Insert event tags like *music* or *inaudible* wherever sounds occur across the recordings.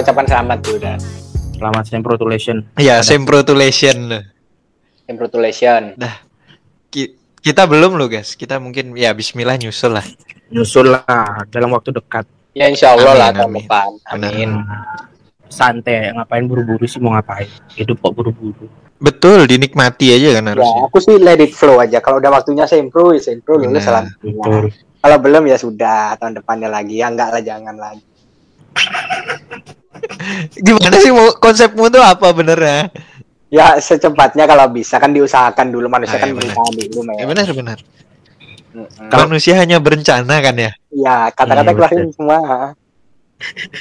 kita ucapkan selamat tuh dan Selamat Semprotulation. Iya, semprotulation. congratulations. Ki- Kita belum loh guys. Kita mungkin ya Bismillah nyusul lah. Nyusul lah dalam waktu dekat. Ya insya Allah Amin, lah tahun amin. depan. Benar. Amin. Santai, ngapain buru-buru sih mau ngapain? Hidup kok buru-buru. Betul, dinikmati aja kan Ya, harusnya. aku sih let it flow aja. Kalau udah waktunya sempro, ya sempro lulus Benar, selanjutnya. Betul. Kalau belum ya sudah tahun depannya lagi. Ya enggak lah jangan lagi. Gimana sih mau konsepmu tuh apa benernya? Ya secepatnya kalau bisa kan diusahakan dulu Ah, manusia kan iya, benar. berusaha dulu Ya benar benar. Mm-mm. Manusia hanya berencana kan ya. Ya kata-kata Iya, keluarin semua.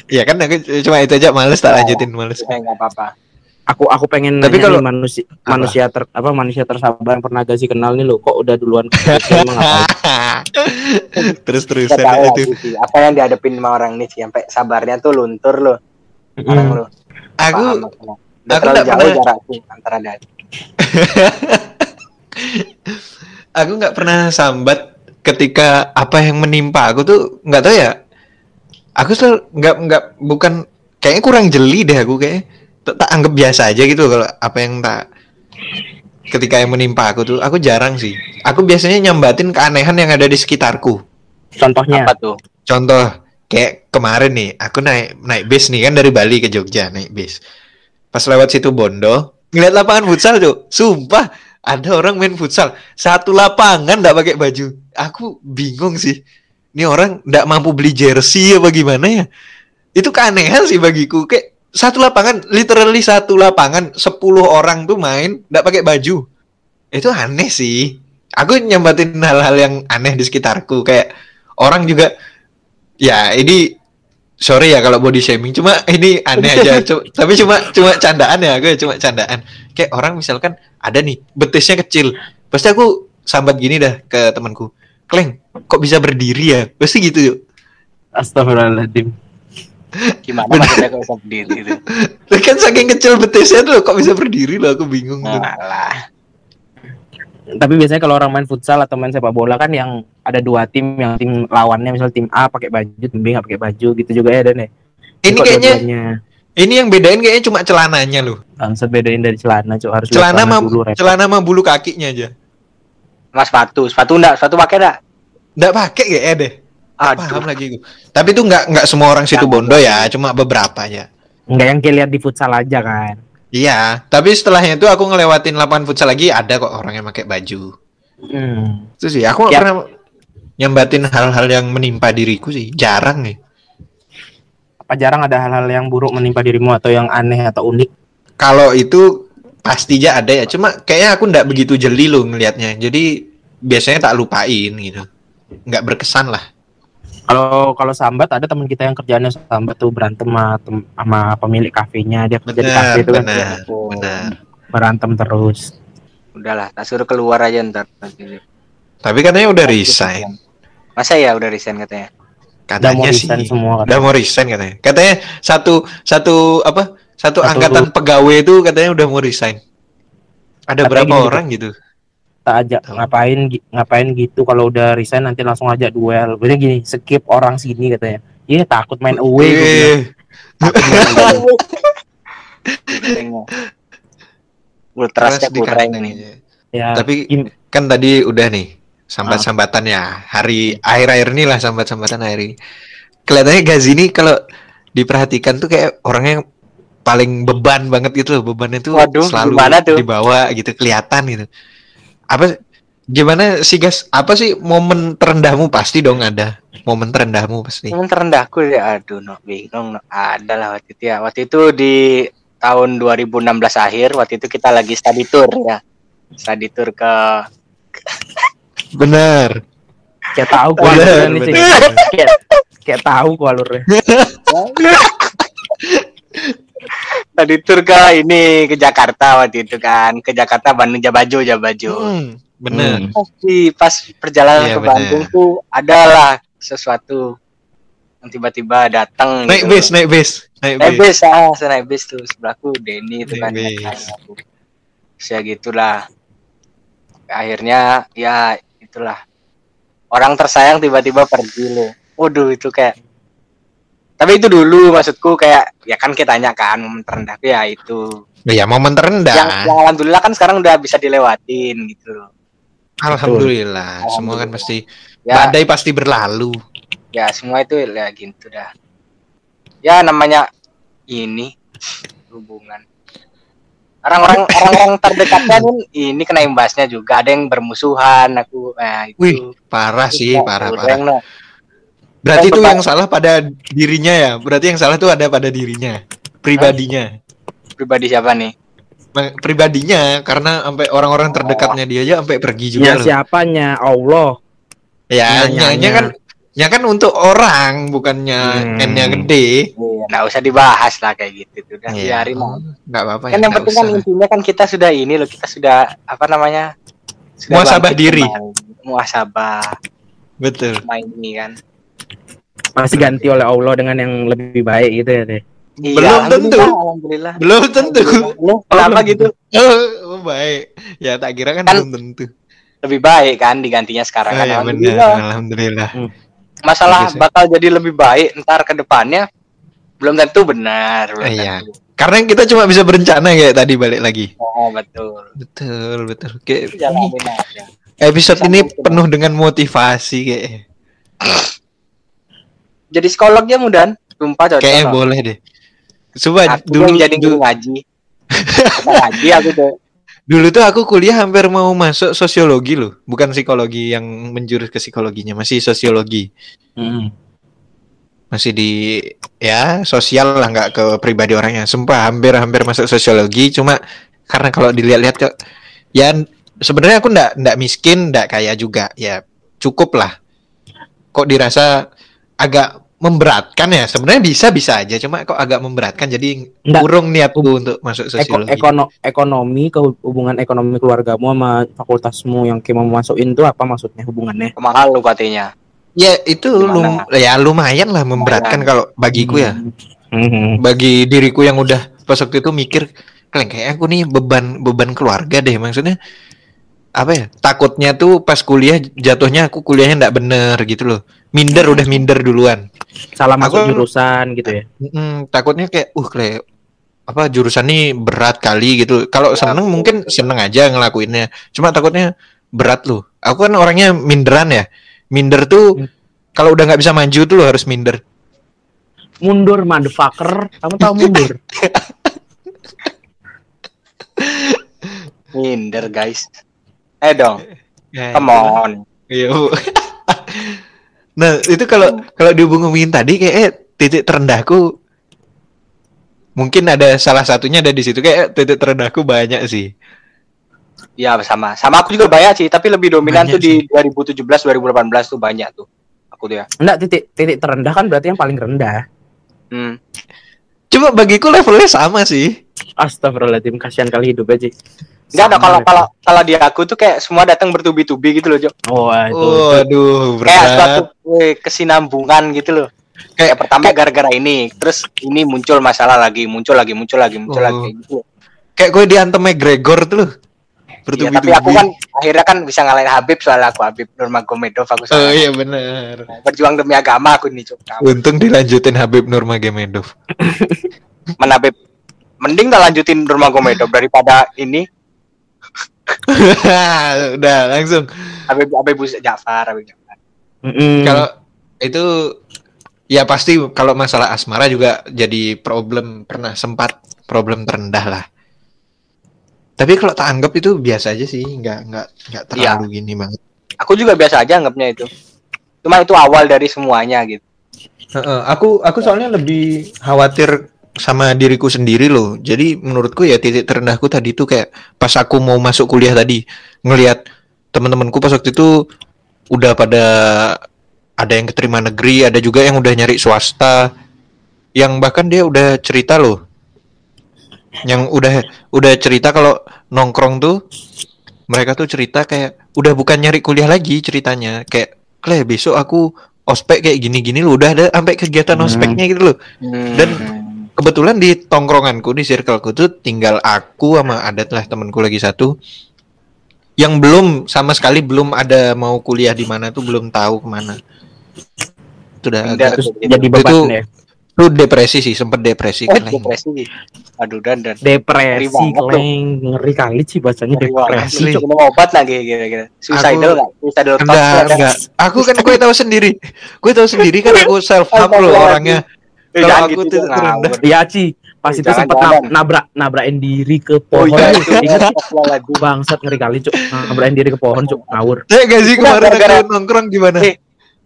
Iya kan aku cuma itu aja males tak lanjutin males. Ya enggak apa-apa. Aku aku pengen Tapi nanya kalau- nih manusia Apa? manusia ter apa manusia tersabar yang pernah Gazi kenal nih lo kok udah duluan *laughs* terus terusan tahu itu. sih apa yang dihadapin sama orang ini sih sampai sabarnya tuh luntur loh. Mm. lu. Aku Paham aku terlalu nggak jauh pernah- jarakku antara dan *laughs* aku nggak pernah sambat ketika apa yang menimpa aku tuh nggak tahu ya. Aku selalu nggak nggak bukan kayaknya kurang jeli deh aku kayak tak, tak anggap biasa aja gitu kalau apa yang tak ketika yang menimpa aku tuh aku jarang sih. Aku biasanya nyambatin keanehan yang ada di sekitarku. Contohnya apa tuh? Contoh kayak kemarin nih, aku naik naik bis nih kan dari Bali ke Jogja naik bis. Pas lewat situ Bondo, ngeliat lapangan futsal tuh, sumpah ada orang main futsal satu lapangan nggak pakai baju. Aku bingung sih, ini orang nggak mampu beli jersey apa gimana ya? Itu keanehan sih bagiku kayak satu lapangan, literally satu lapangan, 10 orang tuh main nggak pakai baju. Itu aneh sih. Aku nyambatin hal-hal yang aneh di sekitarku kayak orang juga ya ini sorry ya kalau body shaming cuma ini aneh aja. *laughs* Cu- tapi cuma cuma candaan ya gue cuma candaan. Kayak orang misalkan ada nih betisnya kecil. Pasti aku sambat gini dah ke temanku. Kleng kok bisa berdiri ya? Pasti gitu yuk. Astagfirullahaladzim. Gimana maksudnya kok bisa berdiri itu? *laughs* kan saking kecil betisnya tuh kok bisa berdiri loh? Aku bingung tuh. Alah. Tapi biasanya kalau orang main futsal atau main sepak bola kan yang ada dua tim, yang tim lawannya misal tim A pakai baju, tim B nggak pakai baju gitu juga ya Dan ya. ini Kok kayaknya ini yang bedain kayaknya cuma celananya loh Bangsat bedain dari celana, Cuk. Harus celana mah dulu, repot. celana mah bulu kakinya aja Mas sepatu, sepatu enggak, sepatu pakai enggak? nggak pakai ya deh paham Aduh. lagi gue tapi itu nggak nggak semua orang situ bondo ya cuma beberapa aja Enggak yang kayak lihat di futsal aja kan. Iya, tapi setelahnya itu aku ngelewatin lapangan futsal lagi ada kok orang yang pakai baju. Hmm. Itu sih, aku nggak Ya. pernah nyambatin hal-hal yang menimpa diriku sih, jarang nih. Apa jarang ada hal-hal yang buruk menimpa dirimu atau yang aneh atau unik? Kalau itu pastinya ada ya, cuma kayaknya aku nggak begitu jeli loh ngelihatnya. Jadi biasanya tak lupain gitu, nggak berkesan lah. Kalau kalau sambat ada teman kita yang kerjanya sambat tuh berantem sama, pemilik kafenya dia kerja di kafe itu kan benar, Oh, benar. berantem terus. Udahlah, tak suruh keluar aja ntar. Tapi katanya udah resign, Masa ya udah resign katanya? Udah mau katanya sih. resign semua kan. Udah mau resign katanya. Katanya satu satu apa? Satu, Satu- angkatan pegawai itu katanya udah mau resign. Ada Katanya berapa gini, orang gitu? Tak ajak Tahu. ngapain gi- ngapain gitu kalau udah resign nanti langsung ajak duel. Berarti gini, skip orang sini katanya. Iya takut main away gua bilang. Takut main away. Kurangnya. Ultrasnya keras di ini. Ya, Tapi im- kan tadi udah nih sambat-sambatan ya. Hari akhir-akhir ini lah sambat-sambatan akhir ini. Kelihatannya Gazi ini kalau diperhatikan tuh kayak orangnya yang paling beban banget gitu loh. Bebannya tuh Waduh, selalu tuh? dibawa gitu kelihatan gitu. Apa gimana sih Gas? Apa sih momen terendahmu pasti dong ada. Momen terendahmu pasti. Momen terendahku ya, aduh, no, bingung, no. Ada lah waktu itu ya. Waktu itu di tahun 2016 akhir, waktu itu kita lagi study tour ya. Study tour ke Bener. kayak tahu gua Bener, nih, Cing. bener. Kayak kayak tahu gua alurnya. *laughs* study tour ke ini ke Jakarta waktu itu kan. Ke Jakarta Bandung Jabaju Jabaju. Hmm, bener. Hmm. Pas perjalanan Iya, ke bener. Bandung tuh adalah sesuatu yang tiba-tiba datang Naik gitu bis, naik bis, naik naik bis. bis ah saya naik bis tuh sebelahku Denny itu kan. Terus ya gitulah akhirnya ya itulah orang tersayang tiba-tiba pergi loh waduh itu kayak Tapi itu dulu maksudku kayak ya kan kita tanya kan momen terendah ya itu. ya momen terendah Yang, yang alhamdulillah kan sekarang udah bisa dilewatin gitu loh. alhamdulillah semua kan pasti Ya, badai pasti berlalu ya semua itu ya gitu dah. Ya namanya ini hubungan. Orang-orang *laughs* orang-orang terdekatnya kan ini kena imbasnya juga. Ada yang bermusuhan aku nah, itu. Wih, parah sih parah parah. Berarti yang itu pertama- yang salah pada dirinya ya berarti yang salah tuh ada pada dirinya pribadinya Pribadi siapa nih? Pribadinya karena sampai orang-orang terdekatnya dia aja sampai pergi juga Ya loh. siapanya? Allah. Ya, Nyanya. nyanya kan ya kan untuk orang bukannya Hmm. N-nya gede. Nggak usah dibahas lah kayak gitu. Udah Iya. biarin lah. Enggak apa-apa kan ya. yang penting kan intinya kan kita sudah ini loh kita sudah apa namanya Muhasabah bangkit diri. kembali. muhasabah Betul. main ini kan Pasti ganti oleh Allah dengan yang lebih baik gitu ya deh. Iya, Belum tentu. alhamdulillah, alhamdulillah Belum tentu. Lu kenapa gitu Oh, baik. Ya tak kira kan, Kan- belum tentu. lebih baik kan digantinya sekarang Oh, kan ya benar. alhamdulillah Alhamdulillah. masalah Bagus ya. bakal jadi lebih baik ntar ke depannya belum tentu benar belum Iya. tentu. Karena kita cuma bisa berencana kayak tadi balik lagi. oh betul Betul, betul. Kayak jalanin aja episode Bisa ini mungkin. penuh dengan motivasi kayak. Jadi psikolognya mudah sumpah cocok Kayaknya boleh deh. Coba aku dulu jadi dulu, guru ngaji *laughs* ngaji aku tuh dulu tuh aku kuliah hampir mau masuk sosiologi loh, bukan psikologi yang menjurus ke psikologinya, masih sosiologi. Hmm. Masih di ya sosial lah nggak ke pribadi orangnya. Sumpah hampir-hampir masuk sosiologi cuma karena kalau dilihat-lihat ke ya sebenarnya aku ndak ndak miskin, ndak kaya juga. Ya cukup lah. Kok dirasa agak memberatkan ya? Sebenarnya bisa bisa aja, cuma kok agak memberatkan jadi Nggak. urung niatku untuk masuk Eko, sosiologi. ekono- ekonomi ke hubungan ekonomi keluargamu sama fakultasmu yang kayak mau masukin tuh apa maksudnya hubungannya? mahal lu katanya Ya itu lum, ya lumayan lah memberatkan kalau bagiku ya. Hmm. Bagi diriku yang udah pas waktu itu mikir, kalian kayak aku nih beban beban keluarga deh maksudnya apa ya takutnya tuh pas kuliah jatuhnya aku kuliahnya nggak bener gitu loh minder udah minder duluan Salah masuk Aku- jurusan gitu ya. Mm, takutnya kayak uh kayak apa jurusan ini berat kali gitu kalau Ya, seneng betul, mungkin seneng aja ngelakuinnya cuma takutnya berat loh aku kan orangnya minderan ya minder tuh Hmm. kalau udah nggak bisa maju tuh lo harus minder Mundur motherfucker. Kamu tahu mundur? minder guys eh dong Ya, come on Iya. Nah, itu kalau kalau dihubungin tadi kayak eh, titik terendahku mungkin ada salah satunya ada di situ kayak eh, titik terendahku banyak sih. Iya sama sama aku juga banyak sih tapi lebih dominan Banyak tuh di 2017 2018 tuh banyak tuh aku tuh ya Enggak titik titik terendah kan berarti yang paling rendah. hmm. Cuma bagiku levelnya sama sih. Astagfirullahaladzim, kasihan kali hidup aja. Enggak ada kalau kalau kalau di aku tuh kayak semua datang bertubi-tubi gitu loh Jo Oh, itu. Oh, aduh, kayak suatu berat. weh, kesinambungan gitu loh kayak pertama gara-gara ini terus ini muncul masalah lagi muncul lagi muncul lagi muncul Oh. lagi kayak gitu Kayak gue diantem McGregor tuh loh. Bertubi-tubi. tapi aku kan akhirnya kan bisa ngalahin Habib soal aku Habib Nurmagomedov aku Oh iya benar. berjuang demi agama aku nih Cok. Untung dilanjutin Habib Nurmagomedov. *laughs* Mana Habib mending tak lanjutin Nurmagomedov daripada ini *laughs* Udah langsung. Habib Habib Ja'far Habib Ja'far Mm-mm. Kalau itu ya pasti kalau masalah asmara juga jadi problem pernah sempat problem terendah lah. Tapi kalau tak anggap itu biasa aja sih, nggak nggak nggak terlalu gini banget. aku juga biasa aja anggapnya itu cuma itu awal dari semuanya gitu Heeh, aku aku soalnya lebih khawatir sama diriku sendiri loh. Jadi menurutku ya titik terendahku tadi tuh kayak pas aku mau masuk kuliah tadi ngelihat teman-temanku pas waktu itu udah pada ada yang keterima negeri, ada juga yang udah nyari swasta, yang bahkan dia udah cerita loh, yang udah udah cerita kalau nongkrong tuh mereka tuh cerita kayak udah bukan nyari kuliah lagi ceritanya kayak Kle besok aku ospek kayak gini-gini loh udah ada sampai kegiatan Hmm. ospeknya gitu loh Dan- kebetulan di tongkronganku di circleku tuh tinggal aku sama ada lah temanku lagi satu yang belum sama sekali belum ada mau kuliah di mana tuh belum tahu ke mana itu udah Minder agak jadi beban Itu- ya. Itu depresi sih, sempet depresi Oh, keleng. depresi. Aduh dan dan. Depresi, kleng. Ngeri kali sih bacanya Ngeri depresi. Lu minum obat lagi kira-kira. Suicidal nggak? Suicidal Enggak. Aku kan gue tahu sendiri. Gue tahu sendiri kan aku self harm loh orangnya. Eh, Kalau aku gitu tuh terendah. Iya, Ci. Pas Eh, itu sempat nabrak nabrakin diri ke Oh pohon. iya tuh. itu. Ingat Astagfirullahaladzim. *laughs* bangsat ngeri kali, Cuk. Nabrakin diri ke pohon, Cuk. Ngawur. Saya gak sih Itu kemarin gara-gara- aku nongkrong gimana? Eh,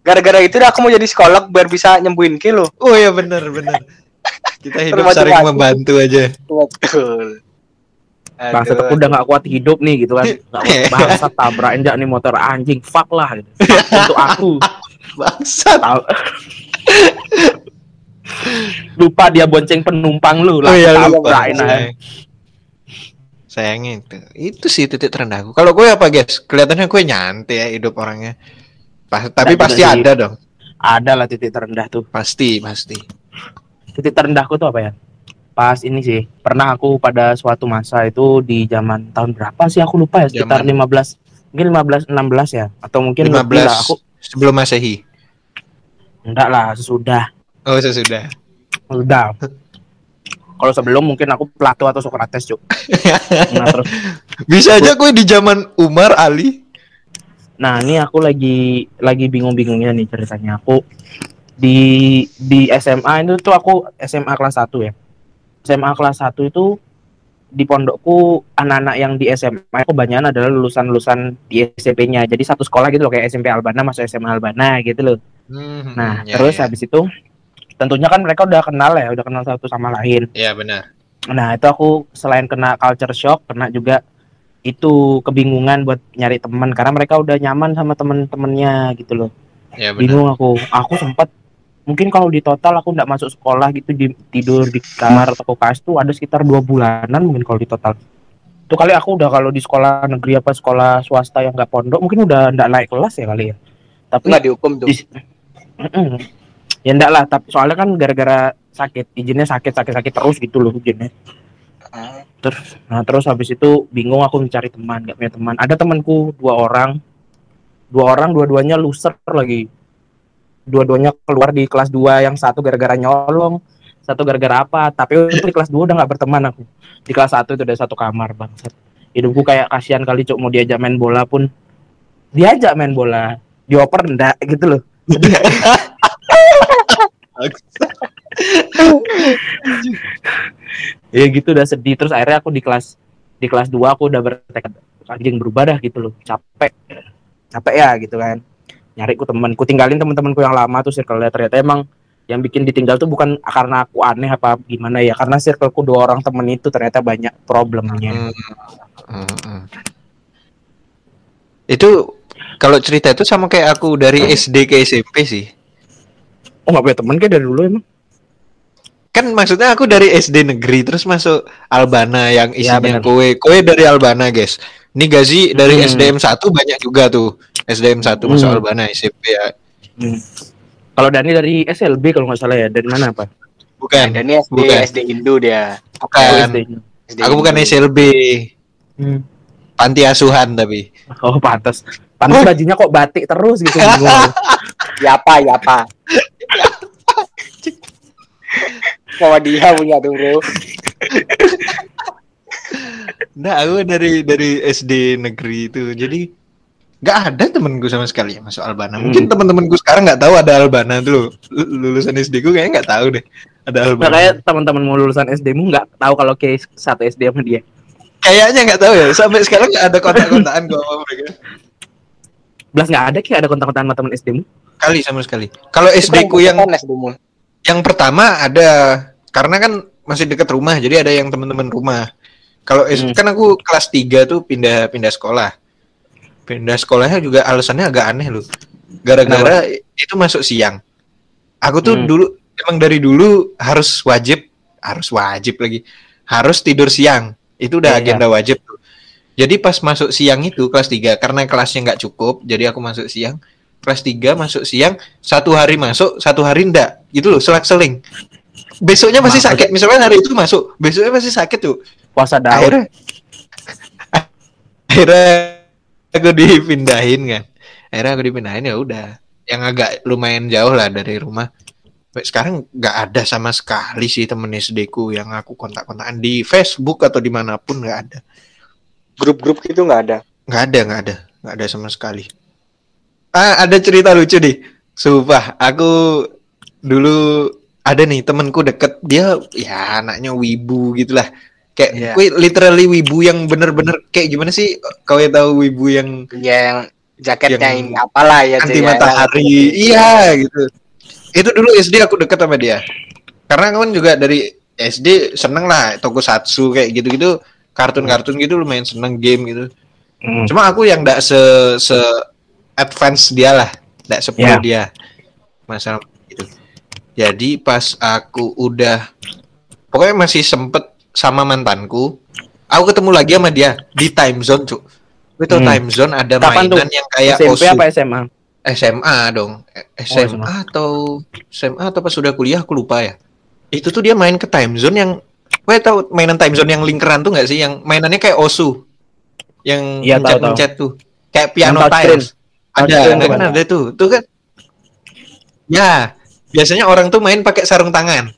Gara-gara itu dah aku mau jadi psikolog biar bisa nyembuhin kilo. Oh ya benar benar. Kita hidup saling membantu aja. Betul. Bangsat aku udah gak kuat hidup nih gitu kan. *laughs* Bangsat tabrakin jak nih motor anjing. Fuck lah gitu. Fuck *laughs* untuk aku. Bangsat. Lupa dia bonceng penumpang lu Oh iya lah. lupa. Sayang. Sayangnya itu. Itu sih titik terendahku. Kalau gue apa guys? Kelihatannya gue nyantai ya hidup orangnya. Pas, tapi pasti sih. ada dong. Ada lah titik terendah tuh. Pasti pasti. titik terendahku tuh apa ya? Pas ini sih, pernah aku pada suatu masa itu di zaman tahun berapa sih aku lupa ya, sekitar Zaman- 15 mungkin 15 16 ya atau mungkin 15 lebih lah aku sebelum masehi. enggak lah sesudah Oh sesudah. udah kalau sebelum mungkin aku Plato atau Socrates cuk. Nah terus. Bisa aja gue di zaman Umar Ali. nah ini aku lagi lagi bingung-bingungnya nih ceritanya. Aku di di SMA itu tuh aku SMA kelas 1 ya. SMA kelas 1 itu di pondokku anak-anak yang di SMA aku kebanyakan adalah lulusan-lulusan di SMP-nya jadi satu sekolah gitu loh kayak SMP Albana masuk SMA Albana gitu loh. Hmm, nah ya, terus ya. habis itu tentunya kan mereka udah kenal ya udah kenal satu sama lain Ya benar. Nah itu aku selain kena culture shock, kena juga itu kebingungan buat nyari teman karena mereka udah nyaman sama temen-temennya gitu loh. Ya benar. Bingung aku. Aku sempat mungkin kalau di total aku nggak masuk sekolah gitu di, tidur di kamar atau KS tuh ada sekitar dua bulanan mungkin kalau di total. Itu kali aku udah kalau di sekolah negeri apa sekolah swasta yang nggak pondok mungkin udah nggak naik kelas ya kali ya. Tapi Nggak dihukum tuh. di-. Ya enggak lah tapi soalnya kan gara-gara sakit izinnya sakit sakit sakit terus gitu loh izinnya. Ah, terus nah terus habis itu bingung aku mencari teman gak punya teman. Ada temanku dua orang. Dua orang dua-duanya loser lagi. Dua-duanya keluar di kelas 2 yang satu gara-gara nyolong satu gara-gara apa. Tapi untuk di kelas 2 udah nggak berteman aku. Di kelas 1 itu udah satu kamar bangsat. Hidupku kayak kasihan kali cuk mau diajak main bola pun. Diajak main bola dioper enggak gitu loh *laughs* ya gitu udah sedih. Terus akhirnya aku di kelas di kelas 2 aku udah bertekad anjing berubah dah gitu loh. Capek. Capek ya gitu kan. Nyari ku temen ku tinggalin teman-temanku yang lama tuh circle ternyata emang yang bikin ditinggal tuh bukan karena aku aneh apa gimana ya karena circleku dua orang temen itu ternyata banyak problemnya. Hmm, hmm. Itu kalau cerita itu sama kayak aku dari SD ke SMP sih. Oh nggak punya temen kayak dari dulu emang Kan maksudnya aku dari SD negeri terus masuk Albana yang Ya, isinya benar. kowe. Kowe dari Albana, guys. Ini Gazi dari Hmm. SDM 1 banyak juga tuh. SDM 1 masuk Hmm. Albana SMP ya. Hmm. kalau Dani dari SLB kalau nggak salah ya dari mana apa Bukan. Dan ini SD Bukan. SD Indo dia. Oh, Bukan. SD. SD Aku bukan. SLB. Hmm. Panti asuhan tapi. oh pantas pantas bajunya kok batik terus gitu. Ya apa ya apa. Sama dia punya tuh bro. Nah, aku dari dari SD negeri itu. Jadi nggak ada temenku sama sekali yang masuk Albana. Mungkin Hmm. teman-temanku sekarang nggak tahu ada Albana. L- Lulusan SD ku kayaknya nggak tahu deh. Ada Nah, Albana. kayak teman-teman mau lulusan SD mu nggak tahu kalau case satu SD sama dia. Kayaknya nggak tahu ya. Sampai sekarang nggak ada kontak-kontakan kok sama mereka. Belas nggak ada kayak ada kontak-kontakan sama teman SD mu. Kali sama sekali. Kalau SD ku yang SD mu. Yang pertama ada karena kan masih dekat rumah, jadi ada yang teman-teman rumah. Kalau Hmm. kan aku kelas 3 tuh pindah pindah sekolah. Pindah sekolahnya juga alasannya agak aneh loh. Gara-gara itu masuk siang. Aku tuh Hmm. dulu emang dari dulu harus wajib, harus wajib lagi. Harus tidur siang. Itu udah iya. agenda wajib tuh. Jadi pas masuk siang itu kelas 3 karena kelasnya nggak cukup, jadi aku masuk siang. Kelas 3 masuk siang, satu hari masuk, satu hari enggak. Gitu loh, selak-seling. Besoknya masih Maksud- sakit. Misalnya hari itu masuk, besoknya masih sakit tuh. Puasa daun. Akhirnya *laughs* akhirnya aku dipindahin kan. Akhirnya aku dipindahin ya udah. Yang agak lumayan jauh lah dari rumah. Sekarang nggak ada sama sekali sih temen SD ku yang aku kontak-kontakan di Facebook atau di mana pun nggak ada. Grup-grup gitu nggak ada. Nggak ada, nggak ada, nggak ada sama sekali. Ah, ada cerita lucu nih. Sumpah, aku dulu ada nih temenku deket dia ya anaknya wibu gitulah. Kayak Iya. gue literally wibu yang bener-bener kayak gimana sih? Kau yang tahu wibu yang Ya yang jaketnya Yang ini apalah ya anti ya. matahari. Iya gitu. Itu dulu SD aku deket sama dia. Karena kan juga dari SD seneng lah tokusatsu kayak gitu-gitu, kartun-kartun gitu lumayan seneng game gitu. Hmm. Cuma aku yang ndak se se advance dia lah, ndak sepro Ya. dia. Masalah. Jadi pas aku udah pokoknya masih sempet sama mantanku, aku ketemu lagi sama dia di time zone, Cuk. Tau Hmm. time zone ada Kapan tuh? mainan yang kayak SMP Osu. apa SMA? SMA dong. SMA SMA. atau SMA atau pas sudah kuliah aku lupa ya. Itu tuh dia main ke time zone yang Gue tahu mainan time zone yang lingkaran tuh nggak sih yang mainannya kayak Osu. Yang tahu, mencet-mencet tuh. Kayak piano tiles. Ada, ada kan ada tuh. Tuh kan. Ya, biasanya orang tuh main pakai sarung tangan.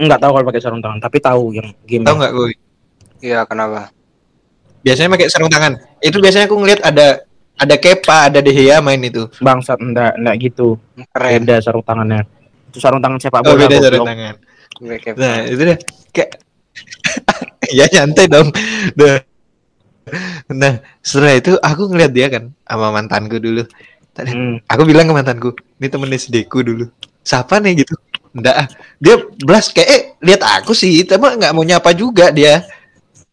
Enggak tahu kalau pakai sarung tangan, tapi tahu yang game. Tahu nggak gue? Iya, kenapa? Biasanya pakai sarung tangan. Itu biasanya aku ngeliat ada ada Kepa, ada De Gea main itu. Bangsat enggak enggak gitu. Keren. Beda sarung tangannya. Itu sarung tangan sepak Oh, beda sarung tangan. Nah, itu deh kayak *laughs* ya nyantai dong. Nah, nah, setelah itu aku ngeliat dia kan sama mantanku dulu. Tadi Hmm. aku bilang ke mantanku, ini temen SD ku dulu. Siapa nih gitu? Enggak, ah. dia blast kayak eh lihat aku sih, tapi nggak mau nyapa juga dia.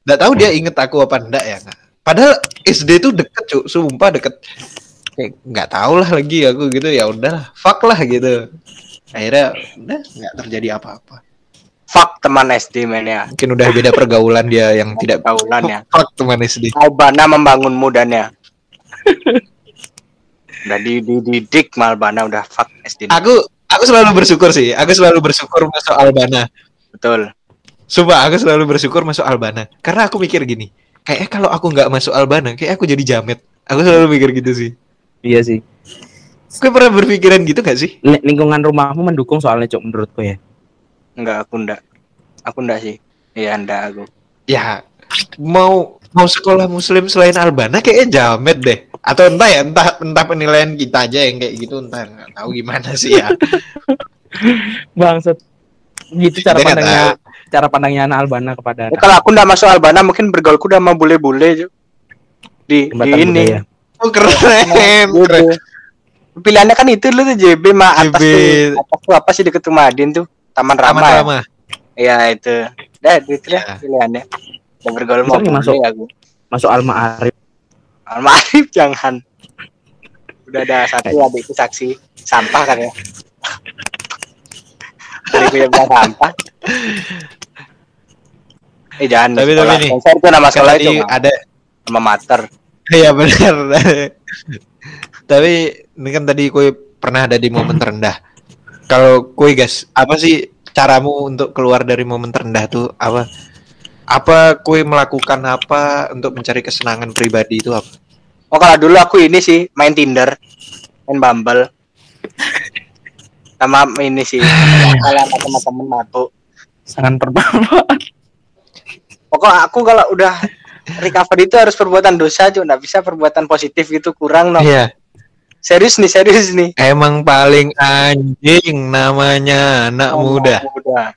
Nggak tahu dia inget aku apa enggak ya. Padahal SD tuh deket cuk, sumpah deket. Kayak nggak tahu lah lagi aku gitu ya udahlah, fuck lah gitu. Akhirnya udah nggak terjadi apa-apa. Fuck teman SD men ya. Mungkin udah beda pergaulan dia yang tidak Pergaulan ya. fuck teman SD. Malbana membangunmu dan ya. *laughs* udah di- dididik Malbana udah fuck SD. Aku aku selalu bersyukur sih. Aku selalu bersyukur masuk Albana. Betul. Sumpah aku selalu bersyukur masuk Albana. Karena aku mikir gini, kayaknya kalau aku nggak masuk Albana, kayak aku jadi jamet. Aku selalu mikir gitu sih. Iya sih. Gue pernah berpikiran gitu gak sih? Li- Lingkungan rumahmu mendukung soalnya cok menurutku ya. Enggak, aku enggak. Aku enggak sih. Iya, enggak aku. Ya mau mau sekolah Muslim selain Albana kayaknya jamet deh. Atau entah ya, entah entah penilaian kita aja yang kayak gitu, entah nggak tahu gimana sih ya. *laughs* Bangsat. Gitu cara nggak pandangnya cara pandangnya anak Albana kepada Ya, kalau aku enggak masuk Albana mungkin bergaulku udah sama bule-bule di, di ini. budaya. Oh keren, keren. Pilihannya kan itu dulu tuh JB mah atas JB. tuh. Atas tuh apa sih deket rumah Adin tuh? Taman Taman Rama. ya? Iya itu. Dah itu Ya. pilihannya. Dan bergaul mau masuk. aku. Masuk Alma Arif. Alma Arif jangan. Udah ada satu adikku saksi sampah kan ya. Adikku yang bilang sampah. Eh jangan Tapi- tapi nih, Sensor itu nama Kan sekolah tadi itu ada nama mater. Iya benar. *laughs* Tapi ini kan tadi kue pernah ada di momen terendah. Kalau kue guys, apa sih caramu untuk keluar dari momen terendah tuh apa? Apa kue melakukan apa untuk mencari kesenangan pribadi itu apa? Oh kalau dulu aku ini sih main Tinder, main Bumble. Sama ini sih, *laughs* kalau sama teman-teman mabuk. Sangat pertama. Pokok aku kalau udah recover itu harus perbuatan dosa aja, nggak bisa perbuatan positif gitu kurang no. Iya, Serius nih, serius nih. emang paling anjing namanya anak Oh, muda. muda.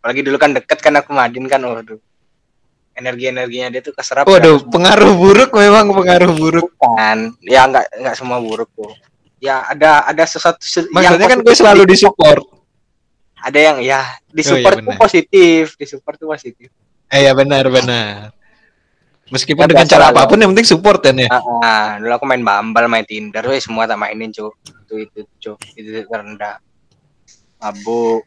Apalagi dulu kan deket kan aku Madin kan, waduh. Energi-energinya dia tuh keserap. Waduh, kan. pengaruh buruk memang pengaruh buruk. kan. Ya nggak nggak semua buruk tuh. Ya ada ada sesuatu se- yang Maksudnya kan gue selalu di- disupport. ada yang ya di Oh, iya, tuh positif, di support tuh positif. Eh ya benar benar. Meskipun Ya, dengan cara lah, apa pun yang penting support kan ya. Ah, ah, dulu aku main Bumble, main Tinder, weh semua tak mainin cu. Itu itu cu, itu terendah. Mabuk.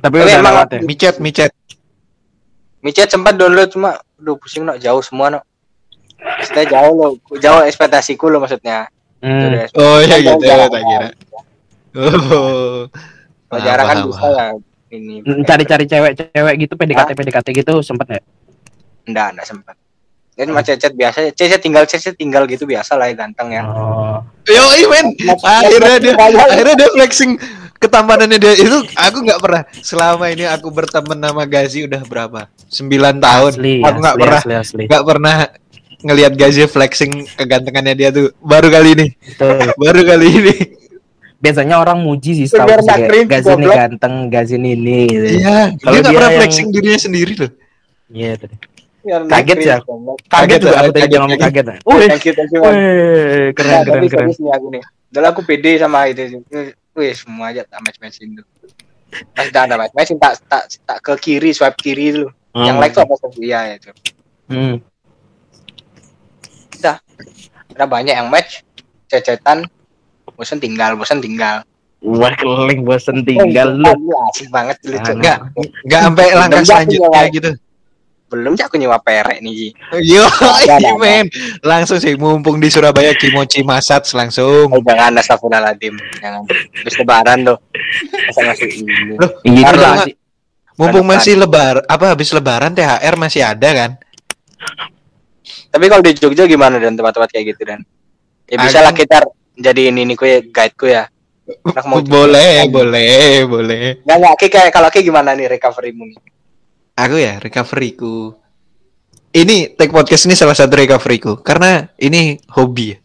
Tapi Tapi udah emang lewat ya. Micet micet. Micet sempat download cuma aduh pusing no jauh semua no. Maksudnya jauh lo, jauh ekspektasiku lo maksudnya. Hmm. Oh ya Kan gitu jarang, tak kira. Oh. Jarang kan bisa ya ini. Hmm, Cari-cari cewek-cewek gitu PDKT PDKT gitu sempet ya? Enggak, enggak sempat. Jadi cuma cecet biasa, cecet tinggal cecet tinggal gitu biasa lah ya ganteng ya. Oh. Yo men, akhirnya dia akhirnya dia flexing ketampanannya dia itu aku nggak pernah selama ini aku berteman sama Gazi udah berapa? 9 tahun. Asli, aku nggak pernah nggak pernah ngelihat Gazi flexing kegantengannya dia tuh baru kali ini. Betul. *laughs* Baru kali ini. Biasanya orang muji sih cringe, Gazin ini ganteng, Gazin ini. gitu. Iya, Kalau dia nggak dia pernah yang- flexing dirinya sendiri loh. Iya, tadi. Ya, Kaget ya? Kaget Kaget, juga aku tadi kaget, dia ngomong kaget. kaget. Wih, Thank you, thank you. Man. wih, keren, Nah, keren, keren. Nih aku nih. Dulu aku pede sama itu. Wih, semua aja tak match-matchin tuh. Pas udah ada match-matchin tak, tak, tak ke kiri, swipe kiri dulu. Yang like tuh apa sih? Iya itu. Hmm. Ada banyak yang match, cecetan, bosan tinggal, bosan tinggal. Wah, keling bosen tinggal lu. Lu asik banget lu, Cok. Ah, Enggak, enggak sampai langkah selanjutnya gitu. Belum sih aku nyewa perek nih. Ji. Yo, ada. men. Langsung sih mumpung di Surabaya Kimochi Masat langsung. Oh, jangan astagfirullahaladzim. Jangan. Habis lebaran tuh. Masa masih ini. Loh, Iya nggak- sih. Mumpung masih lebar, apa habis lebaran THR masih ada kan? Tapi kalau di Jogja gimana dan tempat-tempat kayak gitu dan? Ya bisa lah kita jadi ini nih ya, guide ku ya. Mau boleh, boleh, boleh. Nggak, nggak, Ki, kayak kalau kayak gimana nih recovery-mu nih? Aku ya recoveryku. Ini take podcast ini salah satu recoveryku karena ini hobi. ya.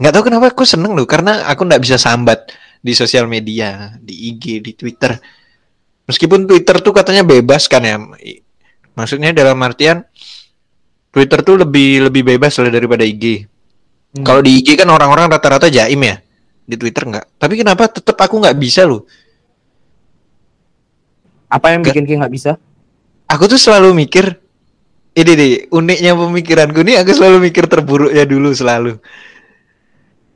Nggak tahu kenapa aku seneng loh karena aku nggak bisa sambat di sosial media, di IG, di Twitter. Meskipun Twitter tuh katanya bebas kan ya. Maksudnya dalam artian Twitter tuh lebih lebih bebas lah daripada IG. Hmm. Kalau di IG kan orang-orang rata-rata jaim ya. Di Twitter nggak. Tapi kenapa tetap aku nggak bisa loh? Apa yang bikin kayak nggak bisa? Aku tuh selalu mikir ini deh uniknya pemikiranku nih aku selalu mikir terburuknya dulu selalu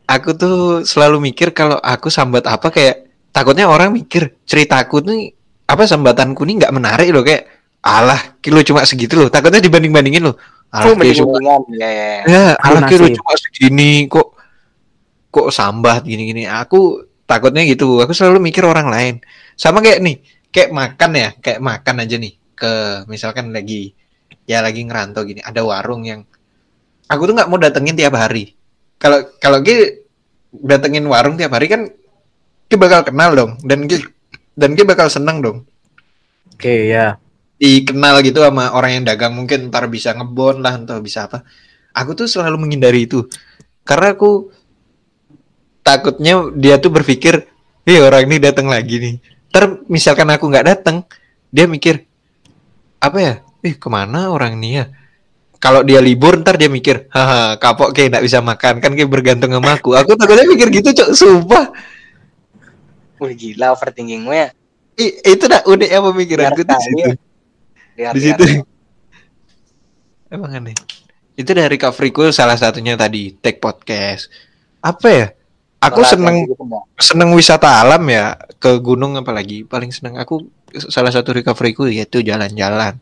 aku tuh selalu mikir kalau aku sambat apa kayak takutnya orang mikir ceritaku nih apa sambatanku nih nggak menarik loh kayak alah kilo cuma segitu loh takutnya dibanding bandingin loh alah Oh, kilo cuma. Ya, ya. ya alah Nasib. kilo cuma segini kok kok sambat gini-gini aku takutnya gitu aku selalu mikir orang lain sama kayak nih kayak makan ya kayak makan aja nih ke misalkan lagi ya lagi ngerantau gini ada warung yang aku tuh nggak mau datengin tiap hari. Kalau kalau Ki datengin warung tiap hari kan Ki bakal kenal dong dan Ki dan Ki bakal seneng dong. Oke, ya. dikenal gitu sama orang yang dagang mungkin ntar bisa ngebon lah atau bisa apa. Aku tuh selalu menghindari itu. Karena aku takutnya dia tuh berpikir eh orang ini datang lagi nih. Ntar misalkan aku nggak datang dia mikir apa ya? Eh ke mana orang ini ya? Kalau dia libur ntar dia mikir haha kapok kayak nggak bisa makan. Kan kayak bergantung sama aku. Aku takutnya mikir gitu cok. Sumpah. Wih gila overthinking gue ya. I- itu dah uniknya pemikiranku di situ. ya. Di situ. emang aneh. Itu dari recoveryku salah satunya tadi take podcast. Apa ya? Aku seneng gitu, seneng wisata alam ya ke gunung apalagi. Paling seneng aku salah satu recoveryku yaitu jalan-jalan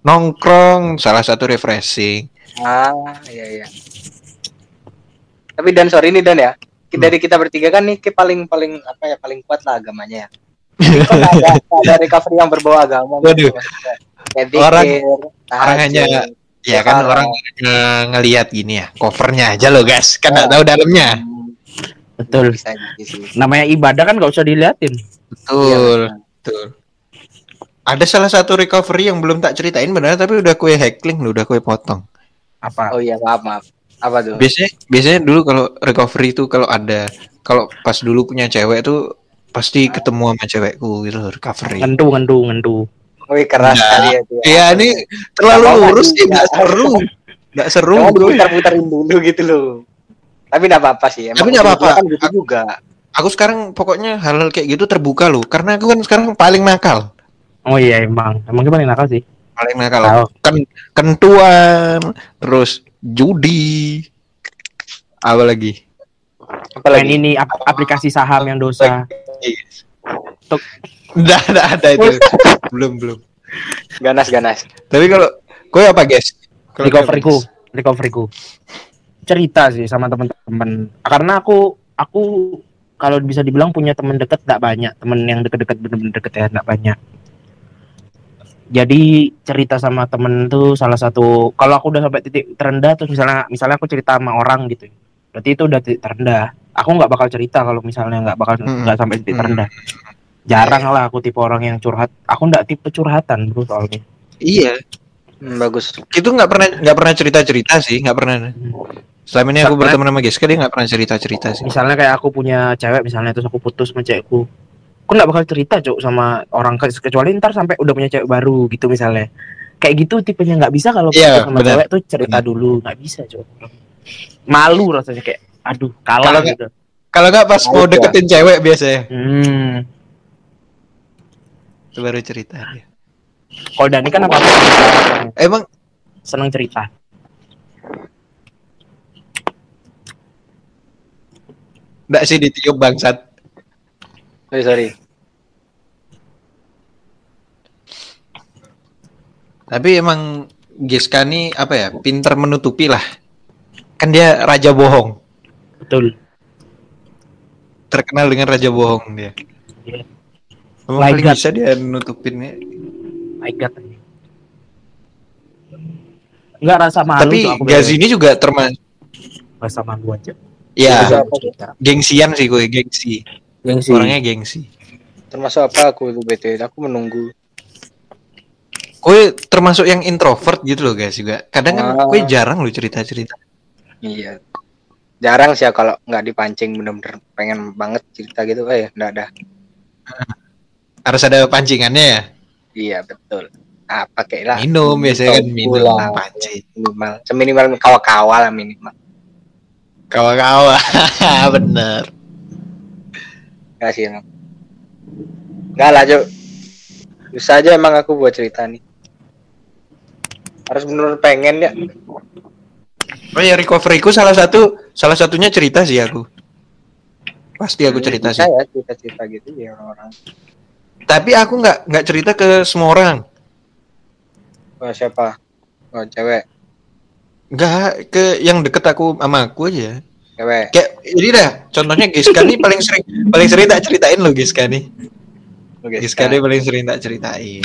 nongkrong salah satu refreshing Ah, iya iya. Tapi dan sorry nih Dan ya. Ki- Dari kita bertiga kan nih Ki paling paling apa ya paling kuat lah agamanya *laughs* ya. Kan ada, ada recovery yang berbau agama. Waduh. Kayak Orang- orang hanya tahajud. ya kan Parah. orang nge- ngelihat gini ya covernya aja loh guys kan nggak Oh. tahu dalamnya Hmm, Betul. gitu. Namanya ibadah kan nggak usah diliatin. betul Iya, betul ada salah satu recovery yang belum tak ceritain benar tapi udah kue heckling loh udah kue potong Apa? Oh iya maaf maaf. Apa tuh? biasanya biasanya dulu kalau recovery itu kalau ada kalau pas dulu punya cewek tuh pasti ketemu sama cewekku gitu loh, recovery Ngendu, ngendu, ngendu. Wih keras Nah, sekali ya. tuh. Iya ini terlalu lurus sih nggak nggak. seru nggak seru Jangan bro diputar-putarin dulu gitu loh. Tapi enggak apa-apa sih. Emang Tapi nggak ujung-ujungnya apa-apa. Kan gitu juga. aku sekarang pokoknya hal-hal kayak gitu terbuka loh karena aku kan sekarang paling nakal Oh iya emang, emang gimana nakal sih? paling nakal Tahu. kan kentuan terus judi apa lagi Apa lagi? ini ap- aplikasi saham yang dosa. Tuk. Nggak ada ada itu *laughs* belum belum Ganas ganas. tapi kalau kue apa guys recoveryku, recoveryku. Cerita sih sama teman-teman. Karena aku aku kalau bisa dibilang punya teman dekat tidak banyak, teman yang deket-deket bener-bener deket ya tidak banyak. Jadi cerita sama temen tuh salah satu kalau aku udah sampai titik terendah terus misalnya misalnya aku cerita sama orang gitu. Berarti itu udah titik terendah. aku nggak bakal cerita kalau misalnya nggak bakal Hmm. nggak sampai titik Hmm. terendah jarang lah aku tipe orang yang curhat aku nggak tipe curhatan bro soalnya Iya. Hmm, bagus. Itu nggak pernah nggak pernah cerita cerita sih, nggak pernah. Selama ini aku berteman sama Giska dia nggak pernah cerita cerita sih. misalnya kayak aku punya cewek misalnya terus aku putus sama cewekku aku nggak bakal cerita cok sama orang ke- kecuali ntar sampai udah punya cewek baru gitu misalnya kayak gitu tipenya nggak bisa kalau Iya, putus sama benar. cewek tuh cerita dulu nggak bisa cok malu rasanya kayak aduh kalah Kalau nggak- gitu Kalau nggak pas mau deketin cewek biasanya, hmm. itu baru cerita. dia. kalau Dani kan apa Emang seneng cerita nggak sih ditiup bangsat. Sorry, sorry. Tapi emang Giska nih apa ya, pinter menutupi lah. Kan dia raja bohong, betul terkenal dengan raja bohong dia. Iya. Emang My paling God. bisa dia nutupinnya. my god nggak rasa malu Tapi Cok, aku Gazi ini juga termasuk rasa malu aja ya gengsian sih gue, gengsi. Gengsi. Orangnya gengsi. Termasuk apa aku tuh BT? Aku menunggu. Gue termasuk yang introvert gitu loh guys juga. Kadang kan Wah. gue jarang lo cerita-cerita. Iya. Jarang sih ya kalau nggak dipancing bener-bener pengen banget cerita gitu. Eh, enggak ada. *laughs* Harus ada pancingannya ya. Iya, betul. Ah, pakai lah. Minum biasanya kan minum Pulang. pancing. Minimal. Seminimal kawa-kawa lah minimal. Kawan-kawan. *laughs* Bener. Enggak sih, no. Enggak lah, Cuk. Bisa aja emang aku buat cerita nih. Harus bener pengen ya. Oh ya recoveryku salah satu salah satunya cerita sih aku. Pasti aku cerita Bisa sih. ya cerita-cerita gitu ya orang-orang. Tapi aku nggak nggak cerita ke semua orang. Oh, siapa? Oh, cewek. Nggak ke yang deket aku sama aku aja. Cewek. Kayak ini dah. Contohnya Giska nih paling sering paling sering tak ceritain lo Giska nih. Oke, Giska nih paling sering tak ceritain.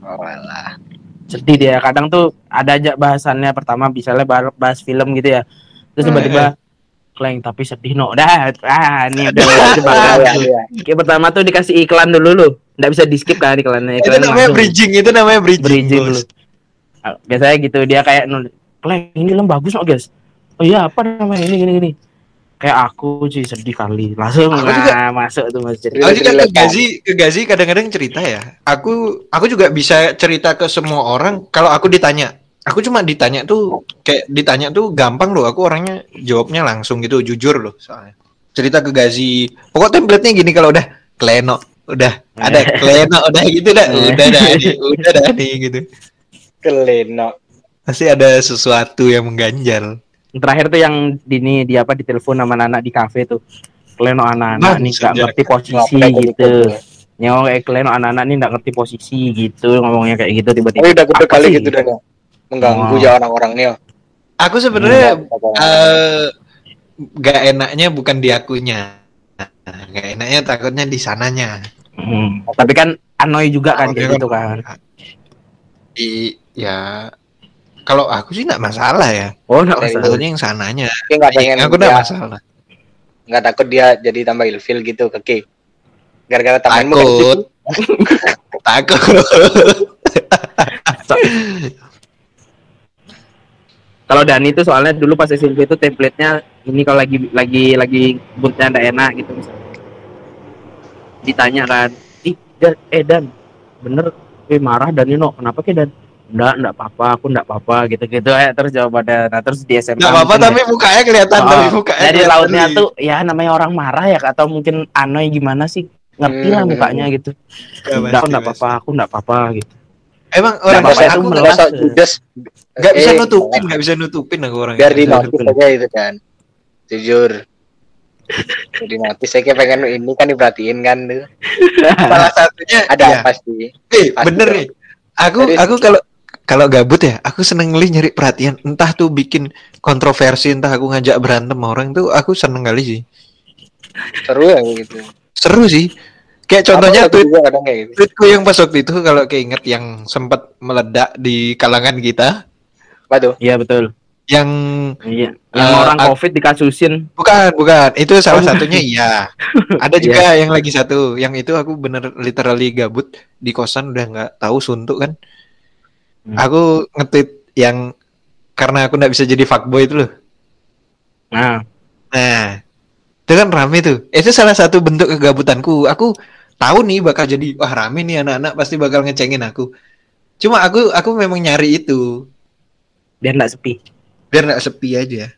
Oh, alah. sedih dia kadang tuh ada aja bahasannya pertama misalnya bahas, bahas film gitu ya terus Hmm. tiba-tiba kleng tapi sedih no dah ah ini udah *laughs* coba Iya, iya. Kayak pertama tuh dikasih iklan dulu lu nggak bisa di skip kan iklannya Itu iklan namanya langsung. bridging, itu namanya bridging. bridging dulu biasanya gitu dia kayak nulis kleng ini film bagus no guys oh iya apa namanya ini gini gini kayak aku sih sedih kali langsung Aku nah, juga- masuk tuh mas cerita Aku juga ke? Gazi, ke Gazi kadang-kadang cerita ya. Aku aku juga bisa cerita ke semua orang kalau aku ditanya. Aku cuma ditanya tuh kayak ditanya tuh gampang loh. Aku orangnya jawabnya langsung gitu, jujur loh soalnya. Cerita ke Gazi. Pokok template-nya gini kalau udah kleno, udah ada *laughs* kleno, udah gitu dah, udah dah, nih, udah dah nih gitu. Keleno. Pasti ada sesuatu yang mengganjal. Terakhir tuh yang dini di apa di telepon sama anak di kafe tuh Kleno anak-anak nih Bangsat, nggak ngerti posisi Ngapain gitu nyawa kayak Kleno anak-anak nih nggak ngerti posisi gitu ngomongnya kayak gitu tiba-tiba Tapi udah kali sih? gitu dan. Mengganggu Oh. ya orang-orang nih. oh. Aku sebenarnya Iya. eh gak enaknya bukan di akunya. Gak enaknya takutnya di sananya. Hmm, tapi kan annoy juga kan Oke, kayak gitu kan Di ya kalau aku sih nggak masalah ya. oh nggak masalah Takutnya yang sananya. Tapi nggak pengen aku nggak masalah. nggak takut dia jadi tambah ilfil gitu ke Ki. Gara-gara temanmu Takut. *laughs* Takut. kalau Dani itu soalnya dulu pas SMP itu template-nya ini kalau lagi lagi lagi moodnya nggak enak gitu misalnya ditanya kan ih dan eh dan bener eh marah dan Nino kenapa ke dan enggak enggak apa-apa aku enggak apa-apa gitu-gitu ya terus jawabannya nah terus di SMA Nggak apa-apa tapi mukanya kelihatan Oh, tapi mukanya. dari kelihatan lautnya tuh ya namanya orang marah ya atau mungkin anoy gimana sih ngerti lah Hmm. mukanya gitu Nggak enggak aku enggak apa-apa aku enggak apa-apa gitu Emang orang kayak apa-apa, aku itu nggak judes nggak bisa nutupin, nggak bisa nutupin aku orang. biar kayak di gitu. notis aja itu kan. Jujur. Di notis saya kayak pengen ini kan diperhatiin kan tuh. Salah satunya Ada ya. apa sih? Eh, Pasti bener nih. Aku Jadi- aku kalau kalau gabut ya, aku seneng kali nyari perhatian. Entah tuh bikin kontroversi, entah aku ngajak berantem sama orang tuh, aku seneng kali sih. Seru ya gitu. Seru sih. Kayak contohnya tweet kayak gitu. tweetku yang pas waktu itu kalau keinget yang sempat meledak di kalangan kita. Apa tuh? iya betul yang Iya. Yang Eh, orang covid dikasusin. bukan bukan itu salah Oh, satunya iya *laughs* ada juga yang lagi satu yang itu aku bener literally gabut di kosan udah nggak tahu suntuk kan Hmm. aku ngetit yang karena aku nggak bisa jadi fuckboy itu loh. Nah, nah itu kan rame tuh. Itu salah satu bentuk kegabutanku. Aku tahu nih bakal jadi wah rame nih anak-anak pasti bakal ngecengin aku. Cuma aku aku memang nyari itu. Biar nggak sepi. biar nggak sepi aja.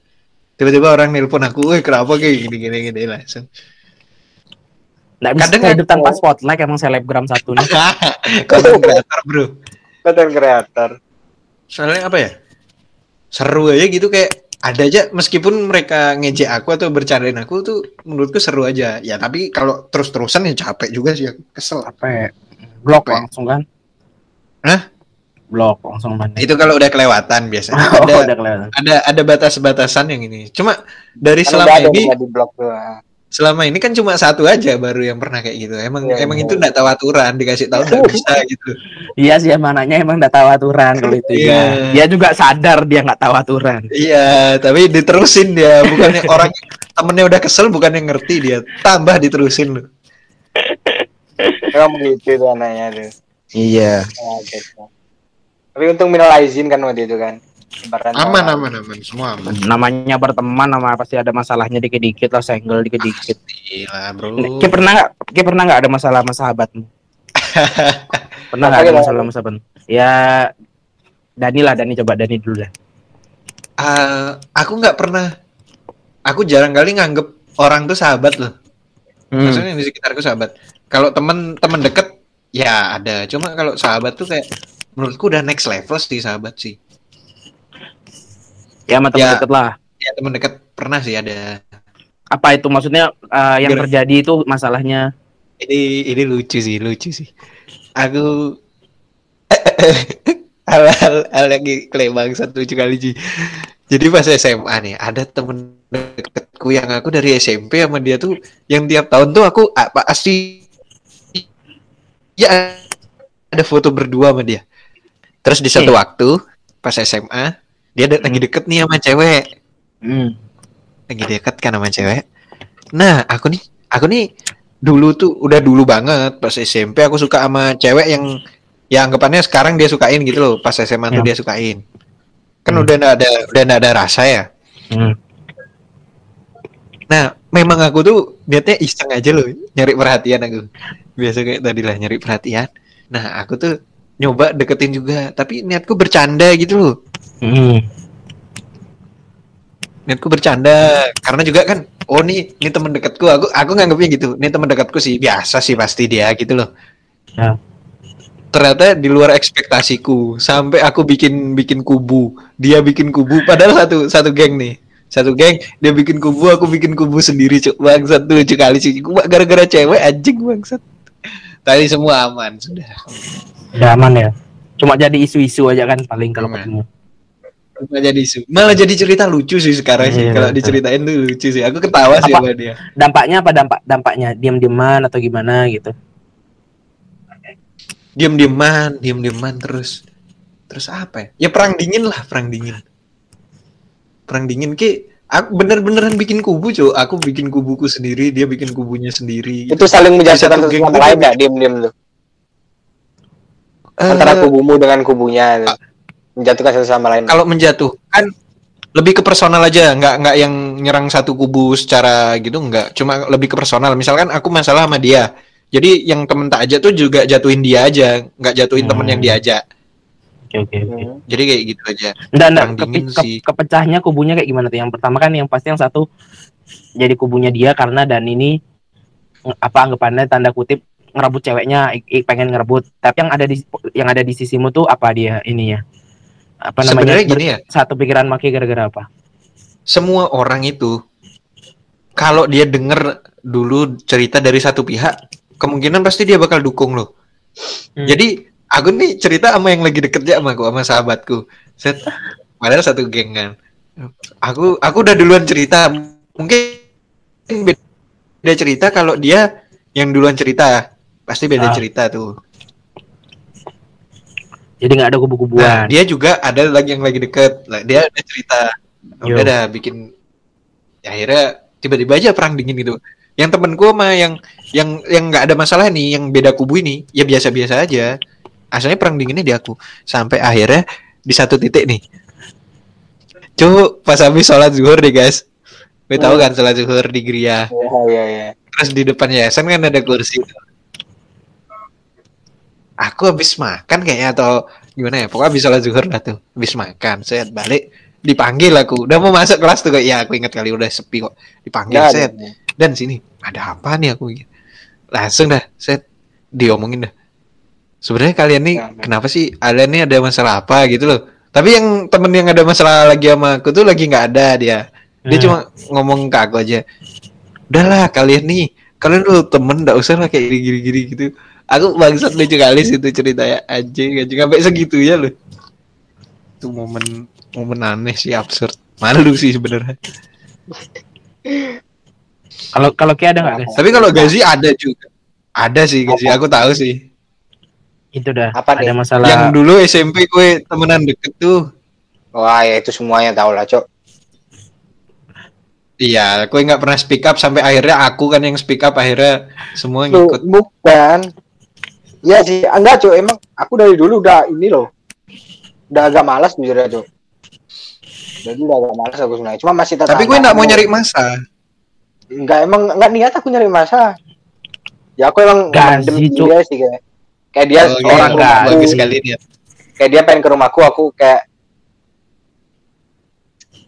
Tiba-tiba orang nelpon aku woi kenapa kayak gini gini gini? Langsung. Nggak bisa Kadang hidup tanpa spotlight emang selebgram satu nih. *laughs* konten kreator bro Konten kreator. soalnya apa ya seru aja gitu kayak ada aja meskipun mereka ngejek aku atau bercandain aku tuh menurutku seru aja ya tapi kalau terus-terusan ya capek juga sih aku kesel Apa? Blok ya? langsung kan? Hah? Blok langsung mana? itu kalau udah kelewatan biasanya *laughs* Oh, ada udah kelihatan. ada ada batas-batasan yang ini cuma dari Kan selama ini di blog tuh. Selama ini kan cuma satu aja baru yang pernah kayak gitu emang Iya, emang iya. itu nggak tahu aturan dikasih tahu nggak *laughs* bisa gitu Iya sih emang anaknya emang nggak tahu aturan kalau itu Iya. ya. Dia juga sadar dia nggak tahu aturan. iya tapi diterusin dia bukannya orang *laughs* temennya udah kesel bukannya ngerti dia tambah diterusin loh *laughs* Emang begitu tuh anaknya tuh. iya. Tapi untung minal aizin kan waktu itu kan. Sebaran aman orang. aman aman semua aman Namanya berteman nama pasti ada masalahnya dikit-dikit lah senggol dikit-dikit. gila bro Ki pernah nggak? Ki pernah nggak ada masalah sama sahabatmu? *laughs* pernah nggak ada masalah sama sahabatmu? Ya Dani lah, Dani coba Dani dulu dah. Ah, aku nggak pernah aku jarang kali nganggep orang tuh sahabat loh Hmm. maksudnya di sekitarku sahabat kalau temen temen deket ya ada cuma kalau sahabat tuh kayak menurutku udah next level sih sahabat sih Ya sama teman Ya. deket lah. ya temen deket pernah sih ada Apa itu maksudnya eh, yang Gimana? terjadi itu masalahnya? ini ini lucu sih lucu sih aku *laughs* hal hal hal lagi kelebang satu lucu kali sih jadi pas SMA nih ada temen deketku yang aku dari SMP sama dia tuh yang tiap tahun tuh aku apa pasti ya ada foto berdua sama dia terus di satu Eh. waktu pas SMA dia de- lagi deket nih sama cewek Hmm. lagi deket kan sama cewek. Nah, aku nih, aku nih dulu tuh udah dulu banget pas SMP aku suka sama cewek yang ya anggapannya sekarang dia sukain gitu loh. Pas SMA tuh Ya. dia sukain. Kan Hmm. udah nggak ada udah nggak ada rasa ya. Hmm. Nah, memang aku tuh niatnya iseng aja loh, nyari perhatian aku. Biasa kayak tadi lah nyari perhatian. Nah, aku tuh nyoba deketin juga, tapi niatku bercanda gitu loh. Hmm. niatku bercanda karena juga kan oh nih ini teman dekatku aku aku nganggapnya gitu ini teman dekatku sih biasa sih pasti dia gitu loh Ya. ternyata di luar ekspektasiku sampai aku bikin bikin kubu dia bikin kubu padahal satu satu geng nih satu geng dia bikin kubu aku bikin kubu sendiri cuk bangsat tuh lucu kali sih Gua gara-gara cewek anjing bangsat tadi semua aman sudah Udah aman ya. Cuma jadi isu-isu aja kan paling kalau ketemu. Malah jadi isu malah jadi cerita lucu sih sekarang sih Iya, kalau betul. diceritain tuh lucu sih aku ketawa sih sama dia Dampaknya apa dampak dampaknya? Diam-diaman atau gimana gitu? diam-diaman, diam-diaman terus. Terus apa ya? Ya perang dingin lah, perang dingin. Perang dingin ki aku bener-beneran bikin kubu, Cuk. Aku bikin kubuku sendiri, dia bikin kubunya sendiri. Itu saling menjatuhkan Satu geng lain dia- nggak diem-diem tuh. Eh, Antara kubumu dengan kubunya tuh. Menjatuhkan satu sama lain. kalau menjatuhkan lebih ke personal aja, nggak nggak yang nyerang satu kubu secara gitu nggak. Cuma lebih ke personal. Misalkan aku masalah sama dia. Jadi yang temen tak aja tuh juga jatuhin dia aja, nggak jatuhin temen Hmm. yang diajak. Oke oke oke. Hmm. Jadi kayak gitu aja. Kepi- dingin ke- sih. kepecahnya kubunya kayak gimana tuh? Yang pertama kan yang pasti yang satu jadi kubunya dia karena dan ini apa anggapannya tanda kutip ngerebut ceweknya, i- i- pengen ngerebut. Tapi yang ada di yang ada di sisimu tuh apa dia ininya? Apa namanya? Sebenarnya gini ya, Satu pikiran maki gara-gara apa? semua orang itu kalau dia denger dulu cerita dari satu pihak, kemungkinan pasti dia bakal dukung loh. Hmm. Jadi aku nih cerita sama yang lagi deket aja sama aku, sama sahabatku. Set, padahal satu geng kan. Aku aku udah duluan cerita. Mungkin beda cerita kalau dia yang duluan cerita. Pasti beda Ah. cerita tuh. Jadi nggak ada Nah, kubu-kubuan. dia juga ada lagi yang lagi deket. Lah, Dia ada cerita. Yo. Udah dah bikin ya, akhirnya tiba-tiba aja perang dingin gitu. Yang temenku mah yang yang yang nggak ada masalah nih, yang beda kubu ini ya biasa-biasa aja. Asalnya perang dinginnya di aku. Sampai akhirnya di satu titik nih. Cuk, pas habis sholat zuhur nih guys. Gue tahu kan sholat zuhur di Gria. Iya iya iya. Terus di depan yayasan kan ada kursi. Aku habis makan kayaknya atau gimana ya? Pokoknya habis sholat zuhur lah tuh. Habis makan, saya balik dipanggil aku. Udah mau masuk kelas tuh kayak ya aku ingat kali udah sepi kok. Dipanggil Nggak set. ada. Dan sini ada apa nih aku langsung dah set diomongin dah. Sebenarnya kalian nih Ya, kenapa sih kalian nih ada masalah apa gitu loh. Tapi yang temen yang ada masalah lagi sama aku tuh lagi nggak ada dia. Dia Hmm. cuma ngomong ke aku aja. Udahlah kalian nih, kalian dulu temen nggak usah lah kayak gini-gini gitu. Aku bangsat lucu kali sih itu ceritanya anjing anjing sampai segitunya loh. Itu momen momen aneh sih absurd. Malu sih sebenarnya. Kalau kalau kayak ada nggak? Tapi kalau gaji ada juga. Ada sih gaji, aku tahu sih. Itu dah. Apa ada nih? masalah. Yang dulu SMP gue temenan deket tuh. Wah ya itu semuanya tahu lah cok. Iya, gue nggak pernah speak up sampai akhirnya aku kan yang speak up akhirnya semua Lu, ngikut. bukan. Iya sih, enggak cok. Emang aku dari dulu udah ini loh. Udah agak malas jujur aja. Jadi udah agak malas aku sebenarnya. Cuma masih tetap. Tapi gue nggak mau nyari masa. Enggak emang enggak niat aku nyari masa. Ya aku emang Cuk. dia sih kayak. Kayak dia Oh, orang orang iya, rumahku, bagus sekali dia. kayak dia pengen ke rumahku, aku kayak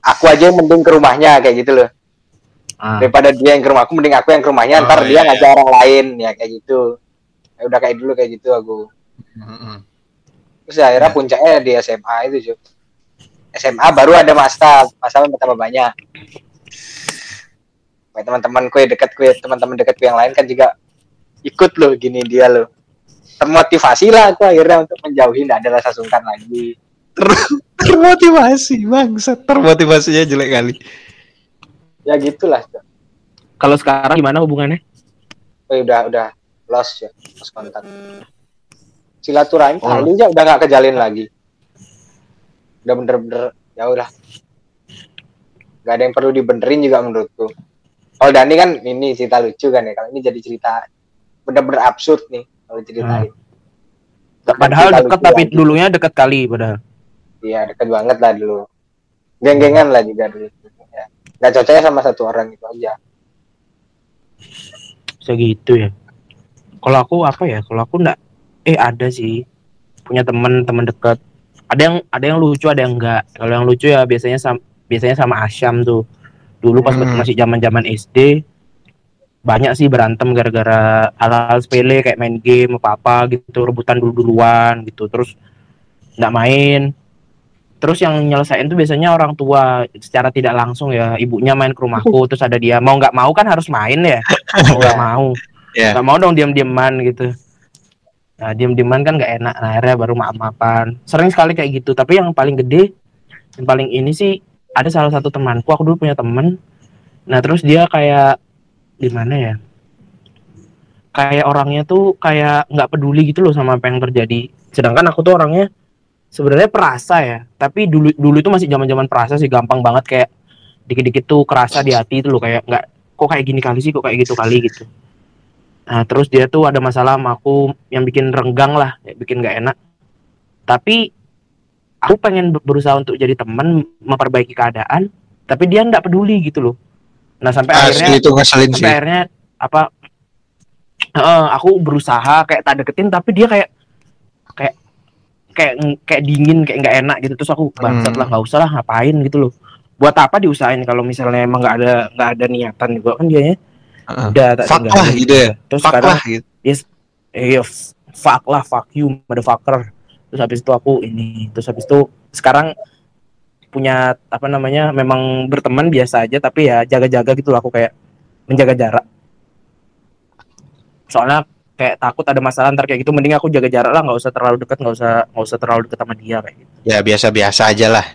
aku aja yang mending ke rumahnya kayak gitu loh. Ah. Daripada dia yang ke rumahku, mending aku yang ke rumahnya. Oh, ntar dia iya, ngajak orang lain ya kayak gitu. Ya udah kayak dulu kayak gitu aku. Terus akhirnya Ya. puncaknya di SMA itu Cuk. SMA baru ada masa, masa bertambah banyak. Kayak teman-temanku yang dekat gue, teman-teman dekatku yang lain kan juga ikut loh gini dia loh. Termotivasi lah aku akhirnya untuk menjauhi, nggak ada rasa sungkan lagi. *laughs* Termotivasi, bangsat. Termotivasinya jelek kali. Ya gitulah. Kalau sekarang gimana hubungannya? Oh, udah udah lost ya, lost kontak. Silaturahmi Oh. kali aja udah nggak kejalin lagi. Udah bener-bener ya udah. Gak ada yang perlu dibenerin juga menurutku. Kalau Dani kan ini cerita lucu kan ya. Kalau ini jadi cerita bener-bener absurd nih kalau ceritain. Padahal Cerita deket tapi lagi. dulunya deket kali padahal. Iya deket banget lah dulu. Geng-gengan lah juga dulu. Ya. Gak cocoknya sama satu orang itu aja. Bisa gitu ya. Kalau aku apa ya? Kalau aku enggak eh ada sih punya teman teman dekat. Ada yang ada yang lucu, ada yang enggak. Kalau yang lucu ya biasanya sama biasanya sama Asyam tuh. Dulu pas Hmm. masih zaman-zaman SD banyak sih berantem gara-gara hal-hal sepele kayak main game apa apa gitu rebutan dulu duluan gitu terus nggak main terus yang nyelesain tuh biasanya orang tua secara tidak langsung ya ibunya main ke rumahku *laughs* terus ada dia mau nggak mau kan harus main ya *laughs* mau nggak mau Ya. nggak mau dong diam-diaman gitu. Nah diam-diaman kan nggak enak. Nah, akhirnya baru maaf-maafan. Sering sekali kayak gitu. Tapi yang paling gede yang paling ini sih ada salah satu temanku. Aku dulu punya temen. Nah terus dia kayak gimana ya? Kayak orangnya tuh kayak nggak peduli gitu loh sama apa yang terjadi. Sedangkan aku tuh orangnya sebenarnya perasa ya. Tapi dulu dulu itu masih zaman zaman perasa sih. Gampang banget kayak dikit-dikit tuh kerasa di hati itu loh. Kayak nggak kok kayak gini kali sih kok kayak gitu kali gitu nah terus dia tuh ada masalah sama aku yang bikin renggang lah kayak bikin nggak enak. Tapi aku pengen ber- berusaha untuk jadi teman memperbaiki keadaan tapi dia nggak peduli gitu loh. Nah sampai akhirnya Asli itu ngeselin sih. sampai akhirnya apa eh, aku berusaha kayak tak deketin tapi dia kayak kayak kayak kayak dingin kayak nggak enak gitu. Terus aku bangsat Hmm. lah nggak usah lah ngapain? gitu loh. Buat apa diusahain kalau misalnya emang nggak ada nggak ada niatan juga kan dia Heeh. udah tak Fuck tinggalin lah gitu ya. terus Fuck lah gitu. eh yo, fuck lah fuck you motherfucker terus habis itu aku ini terus habis itu sekarang punya apa namanya memang berteman biasa aja tapi ya jaga-jaga gitu loh aku kayak menjaga jarak soalnya kayak takut ada masalah ntar kayak gitu mending aku jaga jarak lah nggak usah terlalu dekat nggak usah nggak usah terlalu dekat sama dia kayak gitu Ya biasa-biasa aja lah.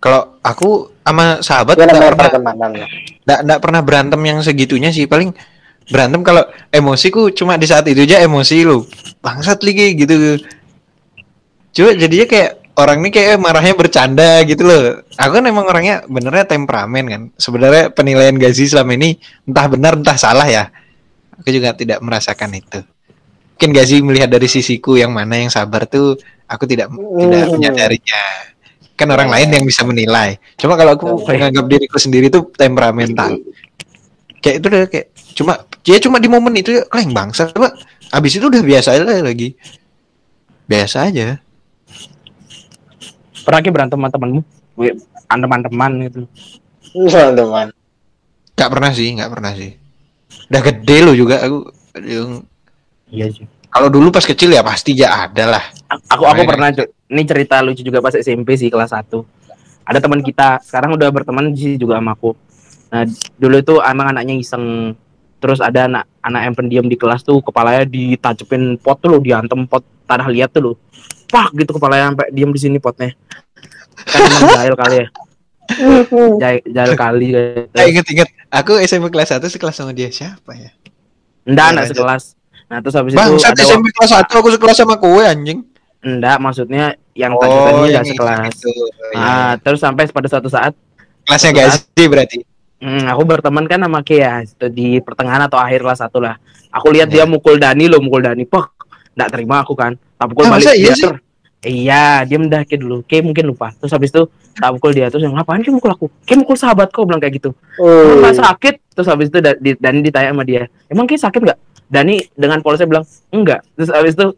Kalau aku sama sahabat Itu nggak namanya pernah pertemanan. nggak nggak pernah berantem yang segitunya sih. Paling berantem kalau emosiku cuma di saat itu aja emosi lu. Bangsat lagi gitu. Coba jadinya kayak orang ini kayak marahnya bercanda gitu loh. Aku kan emang orangnya benernya temperamen kan. Sebenarnya penilaian gaji selama ini entah benar entah salah ya. Aku juga tidak merasakan itu. Mungkin gaji melihat dari sisiku yang mana yang sabar tuh aku tidak tidak Hmm. menyadarinya kan orang lain yang bisa menilai. Cuma kalau aku menganggap diriku sendiri tuh temperamental. Kayak itu udah kayak cuma dia cuma di momen itu ya yang bangsa. Coba abis itu udah biasa aja lagi. Biasa aja. Pernah ki berantem sama temanmu? Teman-teman gitu. teman. Nggak pernah sih nggak pernah sih. Udah gede lo juga aku. Yang Iya sih. kalau dulu pas kecil ya pasti ya ada lah. Aku aku pernah Cuk. Ini cerita lucu juga pas SMP sih kelas 1. Ada teman kita, sekarang udah berteman sih juga sama aku. Nah, dulu itu emang anaknya iseng. Terus ada anak anak yang pendiam di kelas tuh kepalanya ditacepin pot tuh loh, diantem pot tanah liat tuh loh. Pak gitu kepalanya sampai diem di sini potnya. Kan emang jahil kali ya. Jahil, jahil kali gitu. Eh, inget-inget aku SMP kelas 1 sekelas sama dia siapa ya Enggak anak sekelas. Nah, terus habis bang itu ada SMP kelas 1 aku sekelas sama kowe anjing enggak maksudnya yang tadi tadi enggak sekelas. itu. Iya. Ah, terus sampai pada suatu saat kelasnya suatu gaji berarti Hmm, aku berteman kan sama Kia itu di pertengahan atau akhir kelas satu lah. Aku lihat Ya. dia mukul Dani loh, mukul Dani. Pok, nggak terima aku kan. Tak pukul Ah, balik iya dia. sih? ter- Iya, dia mendah Ki dulu. Ki mungkin lupa. Terus habis itu tak pukul dia terus yang ngapain Ki mukul aku? Ki mukul sahabat kau bilang kayak gitu. Oh, Emang nggak sakit? Terus habis itu Dani ditanya sama dia, emang Ki sakit nggak? Dani dengan polosnya bilang enggak. Terus habis itu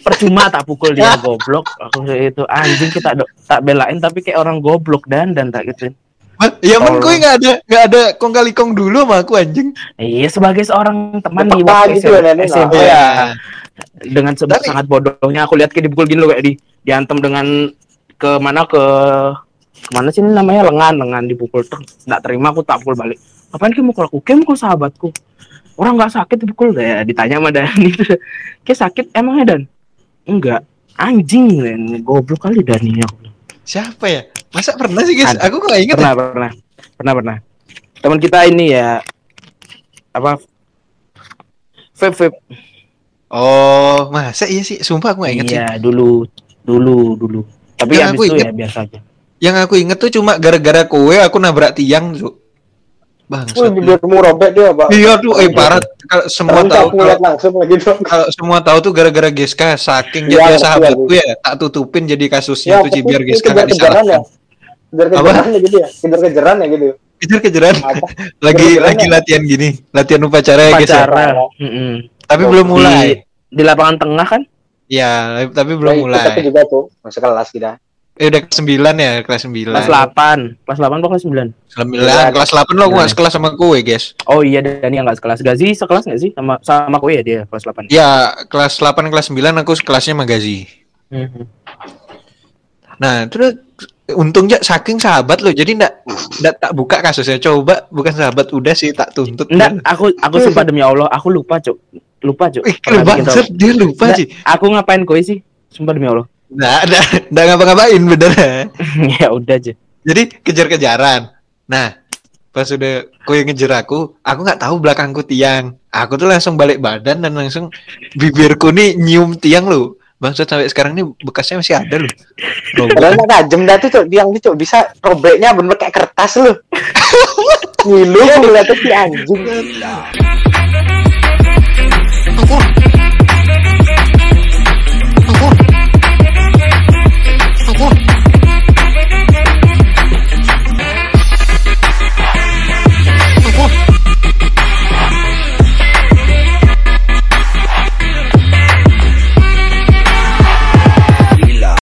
percuma tak pukul dia goblok. Aku itu anjing kita do- tak belain tapi kayak orang goblok dan dan tak gitu. Mas, ya men kowe nggak ada nggak ada kong kali kong dulu sama aku anjing Iya sebagai seorang teman di waktu gitu ya. SMP ya. Dengan se- Tapi- sangat bodohnya aku lihat kayak dipukul gini loh kayak di diantem dengan ke mana ke ke mana sih ini namanya lengan lengan dipukul tuh nggak terima aku tak pukul balik ngapain kayak mukul aku kayak mukul sahabatku orang nggak sakit dipukul. Ya ditanya sama Dani *laughs* kayak sakit emangnya Dan? Enggak. Anjing Dan. goblok kali Dani aku siapa ya? Masa pernah sih guys? Aku nggak inget pernah pernah. Pernah pernah. Teman kita ini ya apa vape vape oh masa iya sih? Sumpah aku nggak inget sih. iya dulu dulu dulu. Tapi Yang habis aku itu inget- ya biasa aja. yang aku inget tuh cuma gara-gara kowe aku nabrak tiang tuh bang bibirmu robek dia, Pak. iya tuh eh parah kalau semua tahu aku ngeliat langsung lagi dong. kalau semua tahu tuh gara-gara Geska saking Iya, jadi ngerti sahabatku ya tak tutupin jadi kasusnya tuh tapi biar ini Geska nggak kejar-kejaran ya. disalahkan Kejar-kejaran ya gitu ya. Kejar-kejaran ya gitu. kejar-kejaran Apa? *laughs* lagi Kejar-kejaran lagi ya? latihan gini latihan upacara ya Ges ya pacara Mm-mm. tapi belum mulai di, lapangan tengah kan ya tapi belum mulai Aku juga tuh. Masuk kelas kita. Eh udah kelas 9 ya kelas 9 kelas 8 kelas 8 atau kelas 9 9 kelas 8 lo aku nggak sekelas sama kowe guys oh iya Dani yang nggak sekelas Gazi sekelas nggak sih sama sama kowe ya dia kelas 8 ya kelas 8 kelas 9 aku sekelasnya sama Gazi Mhm. Nah, terus untungnya saking sahabat loh, jadi ndak ndak tak buka kasusnya. Coba bukan sahabat udah sih tak tuntut. Enggak, aku aku sumpah demi Allah, aku lupa, Cuk. Lupa, Cuk. Ih, sama- dia lupa Nggak, sih. Aku ngapain kowe sih? Sumpah demi Allah. Nggak ada, nggak ngapa-ngapain bener. *laughs* ya udah aja. Jadi kejar-kejaran. Nah, pas udah kowe ngejar aku, aku nggak tahu belakangku tiang. Aku tuh langsung balik badan dan langsung bibirku nih nyium tiang loh. Bangsat sampai sekarang nih bekasnya masih ada loh. *laughs* Padahal nggak tajam dah tuh, Cok. Tiang nih, Cok. Bisa robeknya bener kayak kertas loh. *laughs* Ngilu ngeliatnya si anjing.